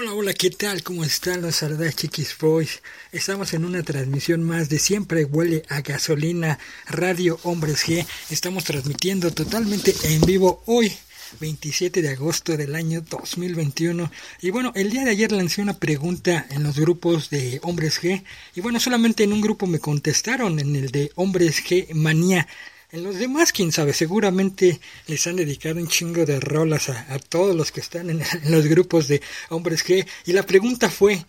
Hola, hola, ¿qué tal? ¿Cómo están los saluda Chiquis Boys? Estamos en una transmisión más de Siempre Huele a Gasolina Radio Hombres G. Estamos transmitiendo totalmente en vivo hoy, 27 de agosto del año 2021. Y bueno, el día de ayer lancé una pregunta en los grupos de Hombres G. Y bueno, solamente en un grupo me contestaron, en el de Hombres G Manía. En los demás, quién sabe, seguramente les han dedicado un chingo de rolas a, todos los que están en, los grupos de hombres G. Y la pregunta fue,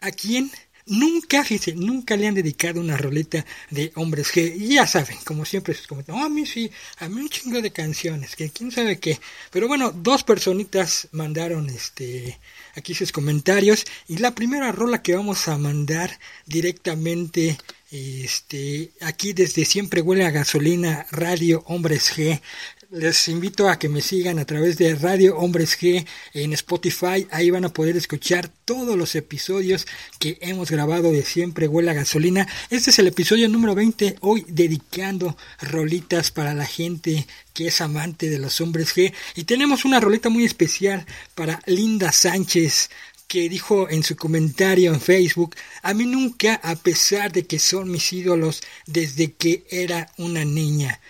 ¿a quién Nunca, fíjense, nunca le han dedicado una roleta de hombres. Y ya saben, como siempre, sus comentarios. Oh, a mí sí, a mí un chingo de canciones, que quién sabe qué. Pero bueno, dos personitas mandaron este aquí sus comentarios. Y la primera rola que vamos a mandar directamente este, aquí desde Siempre Huele a Gasolina Radio Hombres G les invito a que me sigan a través de Radio Hombres G en Spotify. Ahí van a poder escuchar todos los episodios que hemos grabado de Siempre Huele a Gasolina. Este es el episodio número 20, hoy dedicando rolitas para la gente que es amante de los hombres G. Y tenemos una rolita muy especial para Linda Sánchez que dijo en su comentario en Facebook, a mí nunca, a pesar de que son mis ídolos desde que era una niña.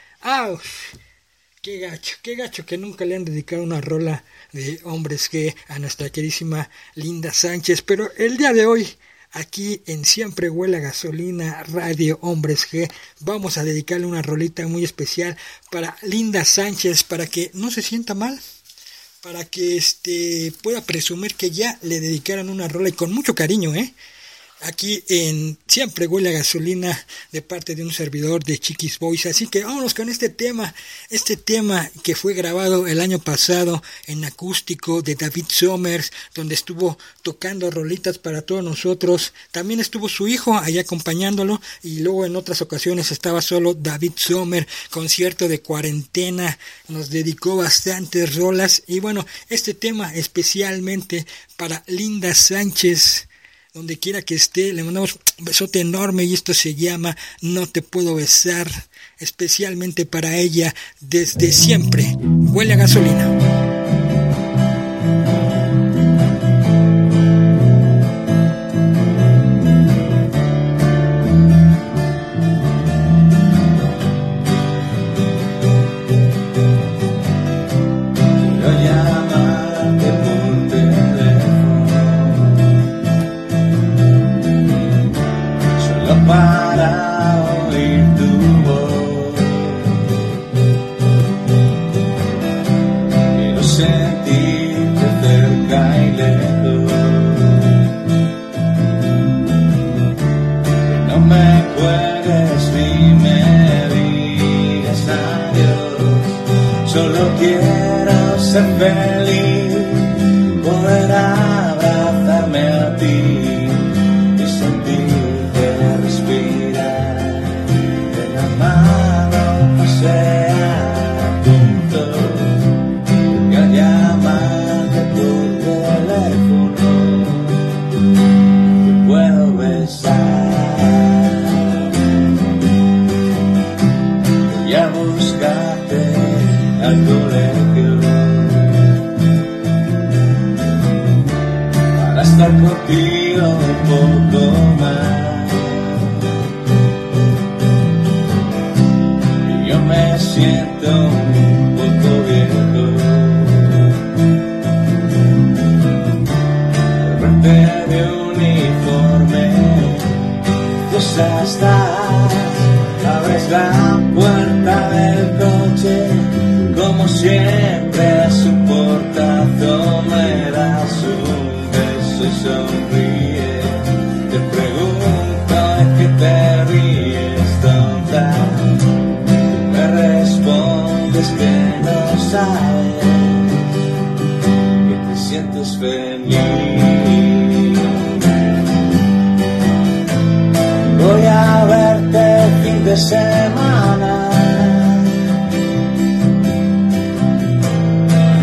Qué gacho, qué gacho que nunca le han dedicado una rola de hombres G a nuestra queridísima Linda Sánchez. Pero el día de hoy, aquí en Siempre Huela Gasolina Radio Hombres G, vamos a dedicarle una rolita muy especial para Linda Sánchez para que no se sienta mal. Para que este pueda presumir que ya le dedicaron una rola y con mucho cariño, ¿eh? Aquí en Siempre huele a gasolina de parte de un servidor de Chiquis Boys. Así que vámonos con este tema, este tema que fue grabado el año pasado en acústico de David Somers, donde estuvo tocando rolitas para todos nosotros. También estuvo su hijo ahí acompañándolo y luego en otras ocasiones estaba solo David Sommer, concierto de cuarentena, nos dedicó bastantes rolas y bueno, este tema especialmente para Linda Sánchez donde quiera que esté, le mandamos un besote enorme y esto se llama No te puedo besar, especialmente para ella desde siempre. Huele a gasolina. para oír tu voz. Quiero sentirte cerca y lejos. No me cuelgues ni me digas adiós. Solo quiero ser feliz. Poder colegio para estar contigo un poco más. Y yo me siento un poco viejo. De de uniforme, tú pues estás, abres la puerta. Siempre has un portazo, me das un beso y sonríe. Te pregunto a qué te ríes, tonta. Me respondes que no sabes que te sientes feliz. Voy a verte el fin de semana.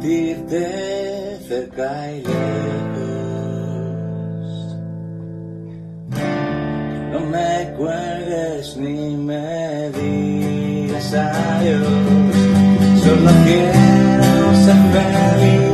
sentirte cerca y lejos. No me cuelgues ni me digas adiós, solo quiero ser feliz.